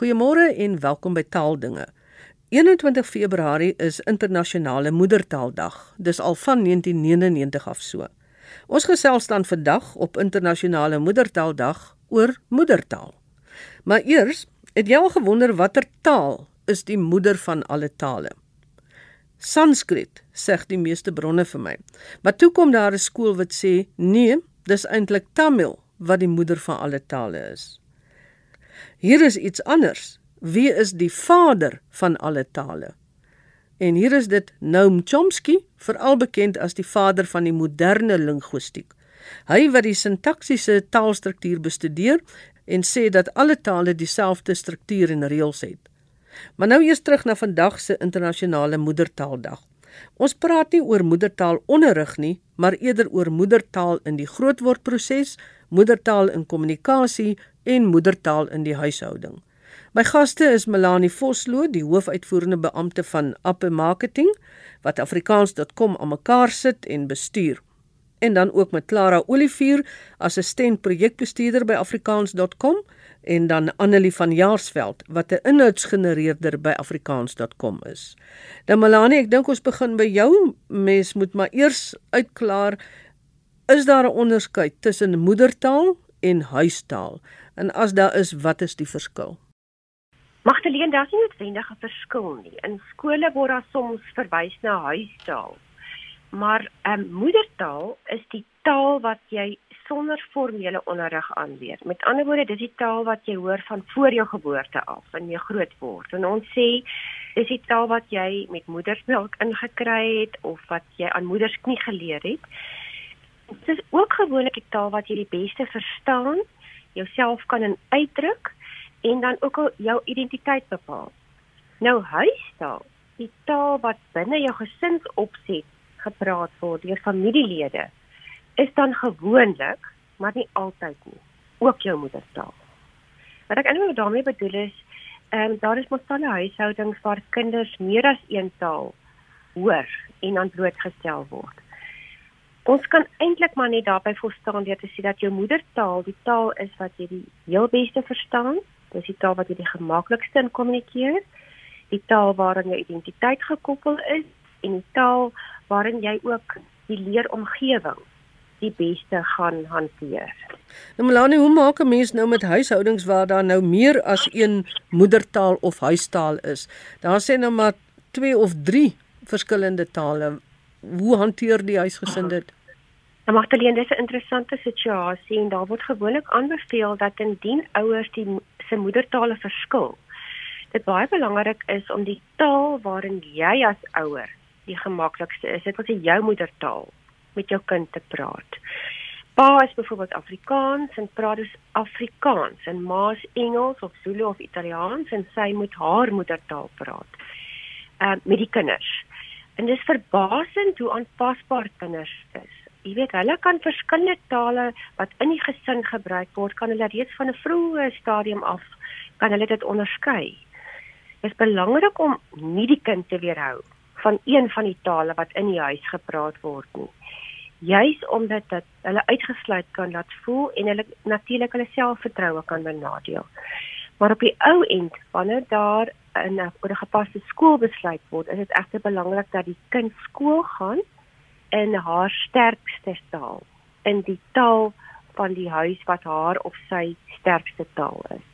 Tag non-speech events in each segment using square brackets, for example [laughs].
Goeiemôre en welkom by Taaldinge. 21 Februarie is internasionale moedertaaldag. Dis al van 1999 af so. Ons gesels dan vandag op internasionale moedertaaldag oor moedertaal. Maar eers, het jy al gewonder watter taal is die moeder van alle tale? Sanskriet, sê die meeste bronne vir my. Maar toe kom daar 'n skool wat sê, nee, dis eintlik Tamil wat die moeder van alle tale is. Hier is iets anders. Wie is die vader van alle tale? En hier is dit Noam Chomsky, veral bekend as die vader van die moderne linguistiek. Hy wat die sintaksiese taalstruktuur bestudeer en sê dat alle tale dieselfde struktuur en reëls het. Maar nou eers terug na vandag se internasionale moedertaaldag. Ons praat nie oor moedertaalonderrig nie, maar eerder oor moedertaal in die grootwordproses, moedertaal in kommunikasie en moedertaal in die huishouding. My gaste is Melanie Vosloo, die hoofuitvoerende beampte van Appe Marketing wat afrikaans.com aan mekaar sit en bestuur. En dan ook met Clara Olivier, assistent projekbestuurder by afrikaans.com en dan Annelie van Jaarsveld wat 'n inhoudsgenereerder by afrikaans.com is. Dan Melanie, ek dink ons begin by jou. Mens moet maar eers uitklaar is daar 'n onderskeid tussen moedertaal en huistaal? En as daar is, wat is die verskil? Magdalene, daar's nie noodwendig 'n verskil nie. In skole word daar soms verwys na huistaal. Maar 'n um, ehm, moedertaal is die taal wat jy sonder formele onderrig aanleer. Met ander woorde, dis die taal wat jy hoor van voor jou geboorte af en jy groot word. En ons sê dis die taal wat jy met moedersmelk ingekry het of wat jy aan moedersknie geleer het. Dit is ook gewoonlik die taal wat jy die beste verstaan, jouself kan uitdruk en dan ook al jou identiteit bepaal. Nou huistaal, die taal wat binne jou gesinsopset gepraat word deur familielede, is dan gewoonlik, maar nie altyd nie, ook jou moedertaal. Wat ek eintlik daarmee bedoel is, ehm um, daar is mos talle huishoudings waar kinders meer as een taal hoor en aan blootgestel word. Ons kan eintlik maar net daarby volstaan deur te sê dat jou moedertaal die taal is wat jy die heel beste verstaan Dis die taal wat jy die gemaklikste in kommunikeer, die taal waarin jou identiteit gekoppel is en die taal waarin jy ook die leeromgewing die beste gaan hanteer. Nou Melanie, hoe maak 'n mens nou met huishoudings waar daar nou meer as een moedertaal of huistaal is? Daar sê nou maar 2 of 3 verskillende tale. Hoe hanteer die huisgesin dit? Nou Magdalene, dis 'n interessante situasie en daar word gewoonlik aanbeveel dat indien ouers die se moedertale verskil. Dit baie belangrik is om die taal waarin jy as ouer die gemaklikste is, dit wat is jou moedertaal met jou kind te praat. Pa is byvoorbeeld Afrikaans en praat dus Afrikaans en ma is Engels of Zulu of Italiaans en sy moet haar moedertaal praat. Ehm uh, met die kinders. En dit is verbasend hoe aanpasbaar kinders is jy weet hulle kan verskillende tale wat in die gesin gebruik word kan hulle reeds van 'n vroeë stadium af kan hulle dit onderskei. Dit is belangrik om nie die kind te weerhou van een van die tale wat in die huis gepraat word nie. Juis omdat dit hulle uitgesluit kan laat voel en hulle natuurlik hulle selfvertroue kan benadeel. Maar op die ou end wanneer daar 'n oor 'n gepaste skool besluit word, is dit egter belangrik dat die kind skool gaan in haar sterkste taal, in die taal van die huis wat haar of sy sterkste taal is.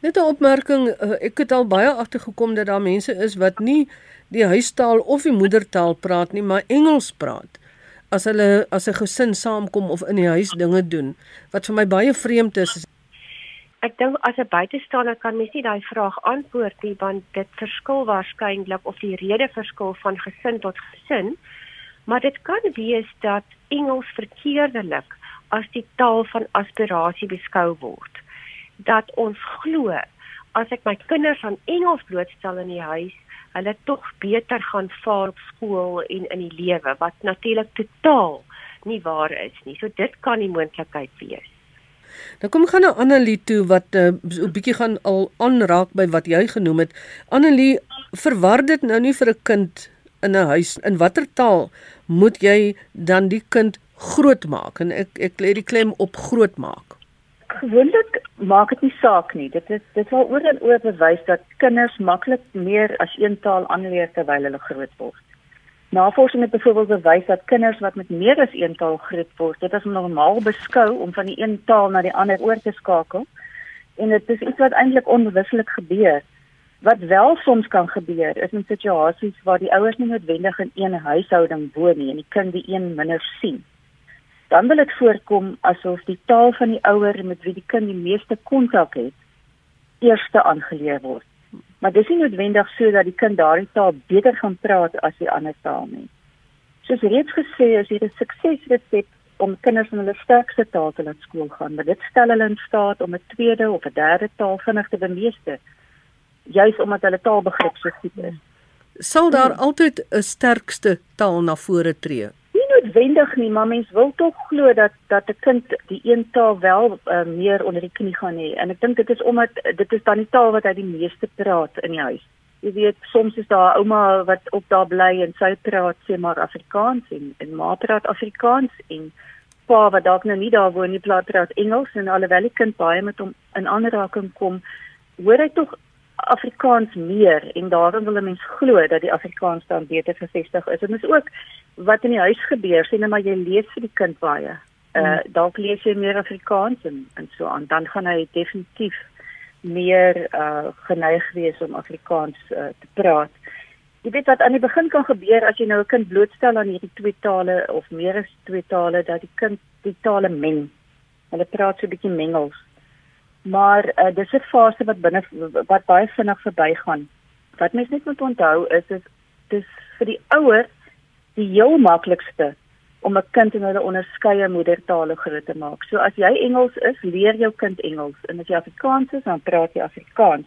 Net 'n opmerking, eh, ek het al baie agtergekom dat daar mense is wat nie die huistaal of die moedertaal praat nie, maar Engels praat. As hulle as 'n gesin saamkom of in die huis dinge doen, wat vir my baie vreemd is. Ek dink as 'n buitestander kan mens nie daai vraag antwoord nie want dit verskil waarskynlik of die rede verskil van gesin tot gesin maar dit kan wees dat Engels verkeerdelik as die taal van aspirasie beskou word. Dat ons glo as ek my kinders aan Engels blootstel in die huis, hulle tog beter gaan vaar op skool en in die lewe wat natuurlik totaal nie waar is nie. So dit kan die moontlikheid wees. Nou kom gaan na Annelie toe wat 'n uh, bietjie gaan al aanraak by wat jy genoem het. Annelie, verwar dit nou nie vir 'n kind in 'n huis in watter taal moet jy dan die kind grootmaak en ek ek lê die klem op grootmaak. Gewoonlik maak dit nie saak nie. Dit is dit sal oor en oor bewys dat kinders maklik meer as een taal aanleer terwyl hulle groot word. Navorsing het byvoorbeeld bewys dat kinders wat met meer as een taal groot word, dit as normaal beskou om van die een taal na die ander oor te skakel. En dit is iets wat eintlik onbewuslik gebeur. Wat wel soms kan gebeur is in situasies waar die ouers nie noodwendig in een huishouding woon nie en die kind die een minder sien. Dan wil dit voorkom asof die taal van die ouer met wie die kind die meeste kontak het, eerste aangeleer word. Maar dis nie noodwendig so dat die kind daardie taal beter gaan praat as die ander taal nie. Soos reeds gesê, is dit 'n suksesresep om kinders in hulle sterkste taal te laat skool gaan, maar dit stel hulle in staat om 'n tweede of 'n derde taal vinnig te bemeester juis omdat hulle taalbegrip so goed is. Sal daar altyd 'n sterkste taal na vore tree? Noodwendig nie, maar mens wil tog glo dat dat 'n kind die een taal wel uh, meer onder die knie gaan hê. En ek dink dit is omdat dit is dan die taal wat hy die meeste praat in die huis. Jy weet, soms is daar 'n ouma wat op daar bly en sy praat sê maar Afrikaans en en ma praat Afrikaans en pa wat dalk nou nie daar woon nie praat Engels en alhoewel die kind baie met hom in aanraking kom, hoor hy tog Afrikaans meer en daarom wil 'n mens glo dat die Afrikaans dan beter gevestig is. En dit is ook wat in die huis gebeur, sien nou maar jy lees vir die kind baie. Uh hmm. dalk lees jy meer Afrikaans en en so aan, dan gaan hy definitief meer uh geneig wees om Afrikaans uh, te praat. Jy weet wat aan die begin kan gebeur as jy nou 'n kind blootstel aan hierdie twee tale of meer as twee tale dat die kind die tale meng. Hulle praat so 'n bietjie mengels maar uh, dis 'n fase wat binne wat baie vinnig verbygaan. Wat mens net moet onthou is is dis vir die ouer die heel maklikste om 'n kind in hulle onderskeie moedertale groot te maak. So as jy Engels is, leer jou kind Engels en as jy Afrikaans is, dan praat jy Afrikaans.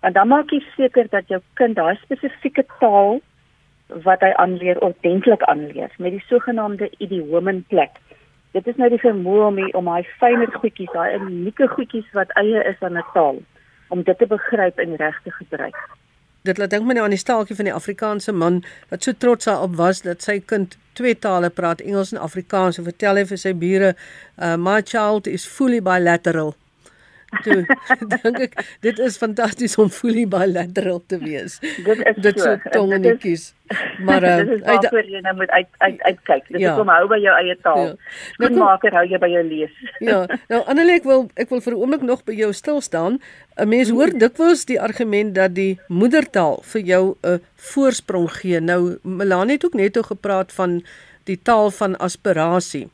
En dan maak jy seker dat jou kind daai spesifieke taal wat hy aanleer ordentlik aanleer met die sogenaamde idiome in plek dit is nou die vermoë om die, om daai fynere goedjies, daai unieke goedjies wat eie is aan 'n taal om dit te begryp en reg te gebruik. Dit laat dink my nou aan die staaltjie van die Afrikaanse man wat so trots daarop was dat sy kind twee tale praat, Engels en Afrikaans en vertel hy vir sy bure, uh, "My child is fully bilateral." Toe [laughs] dink ek dit is fantasties om fully bilateral te wees. Dit is dit so tongenetjies. Maar uh, dit is [laughs] waarvoor jy nou moet uit uit uitkyk. Dit ja. is om hou by jou eie taal. Ja. Nou maak hou jy by jou lees. ja. Nou Annelie, ek wil ek wil vir 'n oomblik nog by jou stil staan. 'n Mens hoor mhm. dikwels die argument dat die moedertaal vir jou 'n voorsprong gee. Nou Melanie het ook net oor gepraat van die taal van aspirasie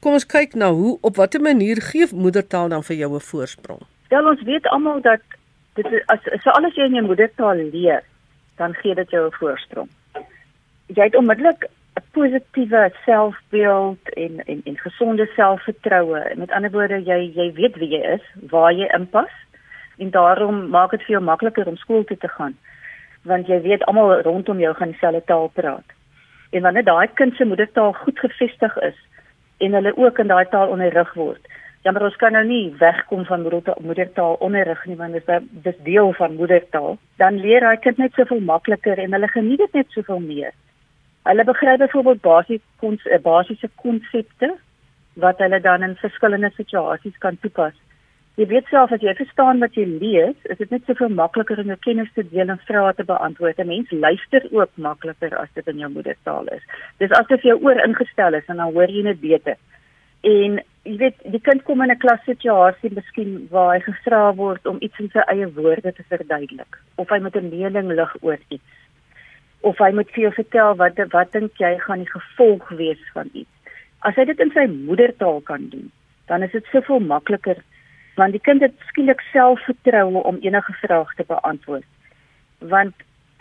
kom ons kyk na hoe op watter manier gee moedertaal dan vir jou 'n voorsprong? Ja, ons weet almal dat dit as so alles jy in jou moedertaal leer, dan gee dit jou 'n voorsprong. Jy het onmiddellik 'n positiewe selfbeeld en en en gesonde selfvertroue. Met ander woorde, jy jy weet wie jy is, waar jy inpas en daarom maak dit vir jou makliker om skool toe te gaan want jy weet almal rondom jou gaan dieselfde taal praat. En wanneer daai kind se moedertaal goed gevestig is, en hulle ook in daai taal onderrig word. Ja, maar ons kan nou nie wegkom van moedertaal onderrig nie want dit is dis deel van moedertaal. Dan leer hy kind net soveel makliker en hulle geniet dit net soveel meer. Hulle begryp byvoorbeeld basiese eh, basiese konsepte wat hulle dan in verskillende situasies kan toepas. Jy weet self as jy verstaan wat jy lees, is dit net soveel makliker om jou kennis te deel en vrae te beantwoord. 'n Mens luister ook makliker as dit in jou moedertaal is. Dis asof jou oor ingestel is en dan hoor jy dit beter. En jy weet, die kind kom in 'n klassituasie miskien waar hy gevra word om iets in sy eie woorde te verduidelik of hy met 'n mening lig oor iets. Of hy moet vir jou vertel wat wat dink jy gaan die gevolg wees van iets. As hy dit in sy moedertaal kan doen, dan is dit soveel makliker want die kind het skielik selfvertroue om enige vraag te beantwoord. Want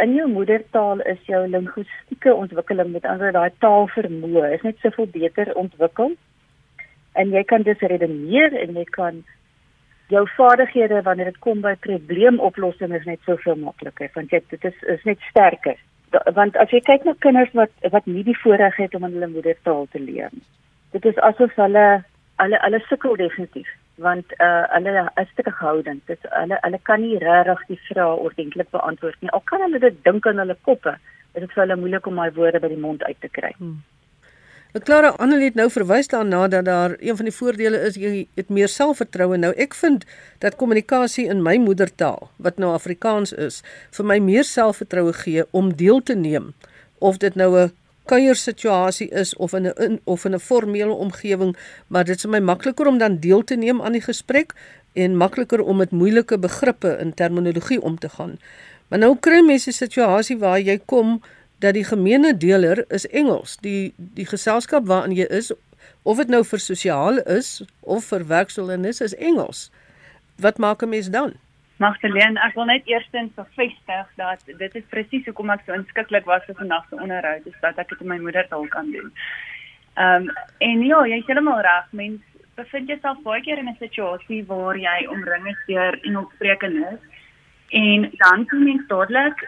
in jou moedertaal is jou linguistieke ontwikkeling met ander daai taalvermoë is net soveel beter ontwikkel. En jy kan dus redeneer en jy kan jou vaardighede wanneer dit kom by probleemoplossing is net soveel makliker want jy dit is is net sterker. Da, want as jy kyk na kinders wat wat nie die voorreg het om in hulle moedertaal te leer nie. Dit is asof hulle hulle hulle sukkel definitief want uh, hulle is te gehoudend. Dit hulle hulle kan nie regtig die vrae ordentlik beantwoord nie. Al kan hulle dit dink in hulle koppe, is dit vir hulle moeilik om daai woorde by die mond uit te kry. Hmm. Klara Annelie het nou verwys daarna dat daar een van die voordele is jy het meer selfvertroue. Nou ek vind dat kommunikasie in my moedertaal, wat nou Afrikaans is, vir my meer selfvertroue gee om deel te neem of dit nou 'n kuiersituasie is of in 'n of in 'n formele omgewing, maar dit is my makliker om dan deel te neem aan die gesprek en makliker om met moeilike begrippe in terminologie om te gaan. Maar nou kry mense 'n situasie waar jy kom dat die gemeene deler is Engels. Die die geselskap waarin jy is, of dit nou vir sosiaal is of vir werksolenis is Engels. Wat maak 'n mens dan? Magdalene, ek wil net eerstens bevestig dat dit is presies hoekom ek so inskikkelik was vir vandag se onderhoud, is dat ek dit in my moedertaal kan doen. Ehm um, en ja, jy is heeltemal reg, mens bevind jouself baie keer in 'n situasie waar jy omring is deur Engelssprekendes en dan kom jy dadelik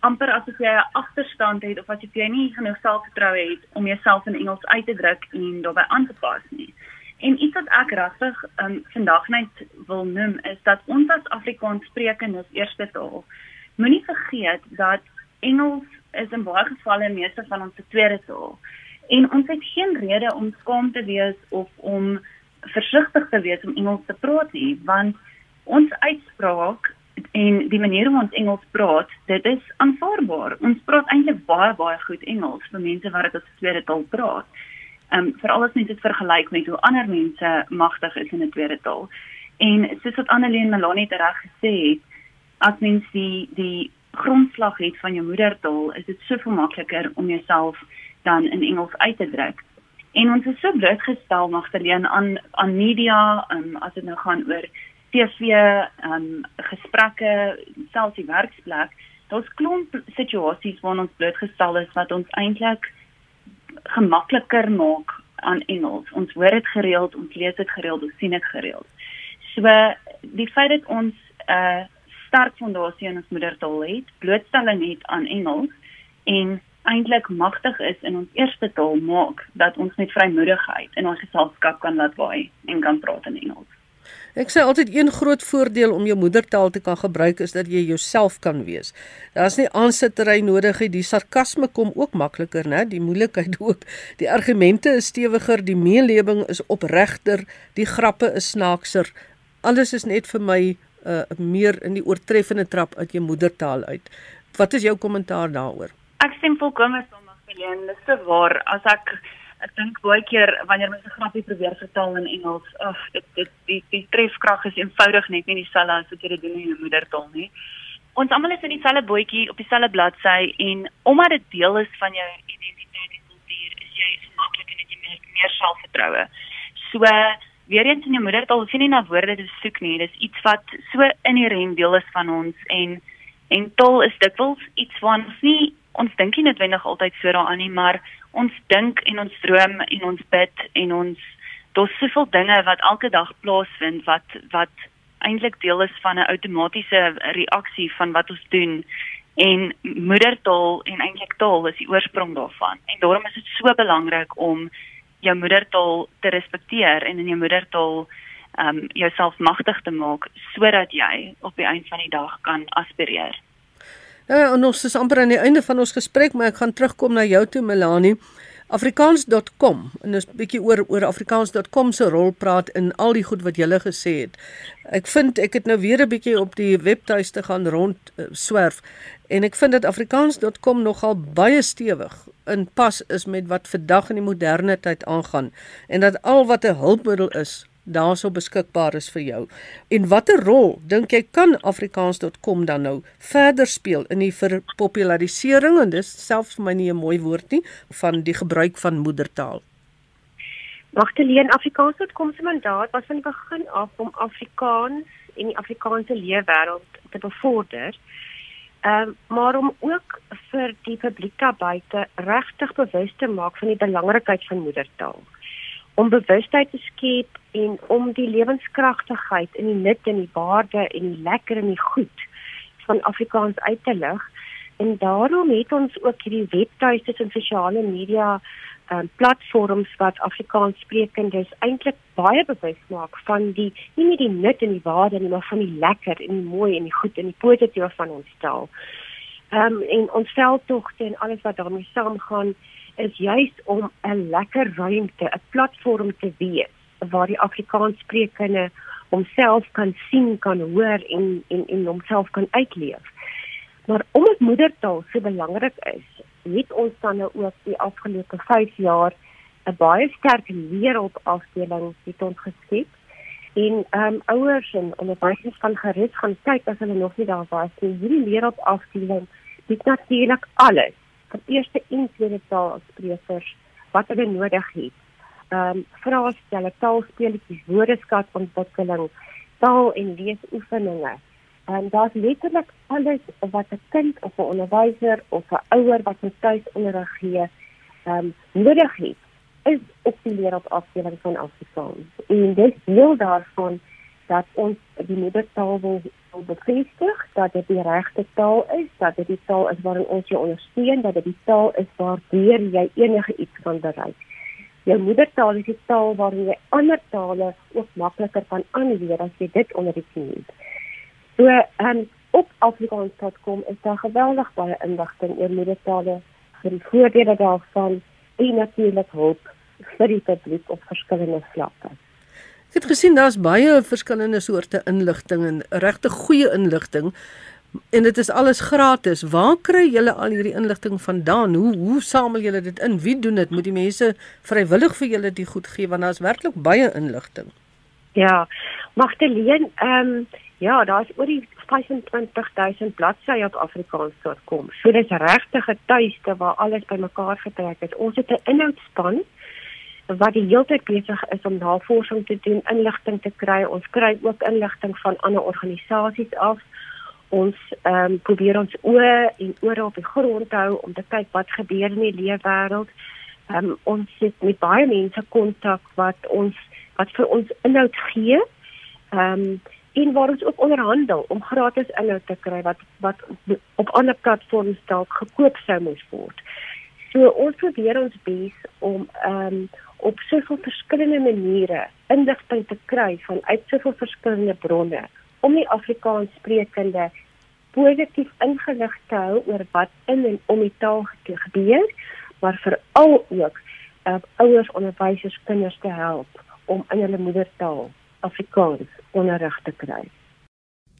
amper asof jy 'n agterstand het of as jy nie genoeg selfvertroue het om jouself in Engels uit te druk en daarbey aan te pas nie. En iets wat ek regtig um, vandag net wil noem is dat ons as Afrikaans sprekendes eerste taal moenie vergeet dat Engels is in baie gevalle meeste van ons tweede taal. En ons het geen rede om skaam te wees of om versigtig te wees om Engels te praat nie, want ons uitspraak en die manier hoe ons Engels praat, dit is aanvaarbaar. Ons praat eintlik baie baie goed Engels vir mense wat dit as tweede taal praat um, veral as mens dit vergelyk met hoe ander mense magtig is in 'n tweede taal. En soos wat Annelie Melanie reg gesê het, as mens die die grondslag het van jou moedertaal, is dit soveel makliker om jouself dan in Engels uit te druk. En ons is so blootgestel magteleen aan aan media, um, as dit nou gaan oor TV, um gesprekke, selfs die werksplek. Daar's klomp situasies waar ons blootgestel is wat ons eintlik gemakliker maak aan Engels. Ons hoor dit gereeld, ons lees dit gereeld, ons sien dit gereeld. So die feit dat ons 'n uh, sterk fondasie in ons moedertaal het, blootstelling het aan Engels en eintlik magtig is in ons eerste taal maak dat ons met vrymoedigheid in ons geselskap kan laat waai en kan praat in Engels. Ek sê altyd een groot voordeel om jou moedertaal te kan gebruik is dat jy jouself kan wees. Daar's nie aansittery nodig nie. Die sarkasme kom ook makliker, né? Die moeilikheid ook. Die argumente is stewiger, die meelewing is opregter, die grappe is snaakser. Alles is net vir my uh meer in die oortreffende trap uit jou moedertaal uit. Wat is jou kommentaar daaroor? Ek stem volkome saam met Helene. Dis waar as ek ek dink baie keer wanneer mense 'n grappie probeer vertaal in Engels, ag, dit dit die die trefkrag is eenvoudig net nie dieselfde as wat jy dit doen in jou moedertaal nie. Ons almal is in dieselfde bootjie op dieselfde bladsy en omdat dit deel is van jou identiteit en kultuur, is jy gemaklik en het jy meer, meer selfvertroue. So weer eens in jou moedertaal, hoef jy nie na woorde te soek nie. Dis iets wat so inherënt deel is van ons en en taal is dikwels iets wat ons nie ons dink nie noodwendig altyd so daaraan nie, maar ons dink en ons droom en ons bid en ons daar's soveel dinge wat elke dag plaasvind wat wat eintlik deel is van 'n outomatiese reaksie van wat ons doen en moedertaal en eintlik taal is die oorsprong daarvan en daarom is dit so belangrik om jou moedertaal te respekteer en in jou moedertaal um jouself magtig te maak sodat jy op die einde van die dag kan aspireer. Ja, en ons is amper aan die einde van ons gesprek, maar ek gaan terugkom na jou toe Melanie. Afrikaans.com en ons bietjie oor oor Afrikaans.com se rol praat in al die goed wat jy gele gesê het. Ek vind ek het nou weer 'n bietjie op die webtuiste gaan rond uh, swerf en ek vind dat Afrikaans.com nogal baie stewig in pas is met wat vandag in die moderne tyd aangaan en dat al wat 'n hulpmiddel is daarso beskikbaar is vir jou. En watter rol dink jy kan afrikaans.com dan nou verder speel in die verpopularisering en dis selfs vir my nie 'n mooi woord nie van die gebruik van moedertaal. Magteleen afrikaans.com se mandaat was van die begin af om Afrikaans en die Afrikaanse leefwêreld te bevorder. Ehm um, maar om ook vir die publiek daar buite regtig bewus te maak van die belangrikheid van moedertaal om bewustheid te skep en om die lewenskragtigheid in die nut en die waarde en die lekker en die goed van Afrikaans uit te lig. En daarom het ons ook hierdie webtuistes en sosiale media um, platforms wat Afrikaans sprekendes eintlik baie bewus maak van die nie net die nut en die waarde nie, maar van die lekker en die mooi en die goed en die positief van ons taal. Ehm um, en ons veldtogte en alles wat daarmee saamgaan is juis om 'n lekker ruimte, 'n platform te wees waar die Afrikaans sprekende homself kan sien, kan hoor en en en homself kan uitleef. Maar omdat moedertaal so belangrik is, het ons dan nou ook die afgelope 5 jaar 'n baie sterk wêreldafdeling het ons geskep. En ehm um, ouers en onderwysers kan gerus gaan kyk as hulle nog nie daar was nie. Hierdie wêreldafdeling het natuurlik alles vir eerste en tweede taalsprekers wat hulle nodig het. Ehm um, vraestelle, taalspeletjies, woordeskatontwikkeling, taal en leesoefeninge. En daar's letterlik alles wat 'n kind of 'n onderwyser of 'n ouer wat met tuisonderrig gee, ehm um, nodig het is op die wêreldafdeling van Afrikaans. En dis deel daarvan dat ons die moedertaal wil bevestig, dat dit die regte taal is, dat dit die taal is waarin ons jou ondersteun, dat dit die taal is waardeur jy enige iets kan bereik. Jou moedertaal is die taal waarin jy ander tale ook makliker kan aanleer as jy dit onder die knie het. So, ehm um, op afrikaans.com is daar geweldig baie inligting oor moedertale, vir die voordele daarvan en natuurlik hulp vir die publiek op verskillende vlakke. Ek het gesien daar's baie verskillende soorte inligting en regte goeie inligting en dit is alles gratis. Waar kry julle al hierdie inligting vandaan? Hoe hoe samel julle dit in? Wie doen dit? Moet die mense vrywillig vir julle dit goed gee want daar's werklik baie inligting. Ja. Magdalene, ehm um, Ja, daar's oor die 25000 bladsye op afrikaans.com. So dis regtig 'n tuiste waar alles bymekaar getrek is. Ons het 'n inhoudspan wat die hele tyd besig is om navorsing te doen, inligting te kry. Ons kry ook inligting van ander organisasies af. Ons ehm um, probeer ons oë en ore op die grond hou om te kyk wat gebeur in die leefwêreld. Ehm um, ons sit met baie mense kontak wat ons wat vir ons inhoud gee. Ehm um, en waar ons ook onderhandel om gratis inhoud te kry wat wat op ander platforms dalk gekoop sou moes word. So ons probeer ons bes om ehm um, op soveel verskillende maniere inligting te kry van uit soveel verskillende bronne om die Afrikaans sprekende positief ingelig te hou oor wat in en om die taal gebeur, maar veral ook uh, ouers, onderwysers, kinders te help om in hulle moedertaal Afrikaans onderrig te kry.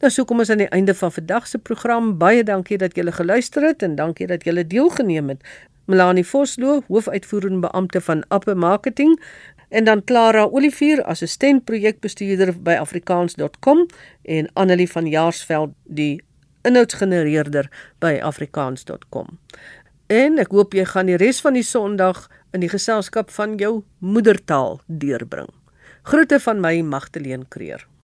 Nou so kom ons aan die einde van vandag se program. Baie dankie dat julle geluister het en dankie dat julle deelgeneem het. Melanie Vosloo, hoofuitvoerende beampte van Appe Marketing en dan Clara Olivier, assistent projekbestuurder by afrikaans.com en Annelie van Jaarsveld, die inhoudsgenereerder by afrikaans.com. En ek hoop jy gaan die res van die Sondag in die geselskap van jou moedertaal deurbring. Groete van my Magtleen Creer.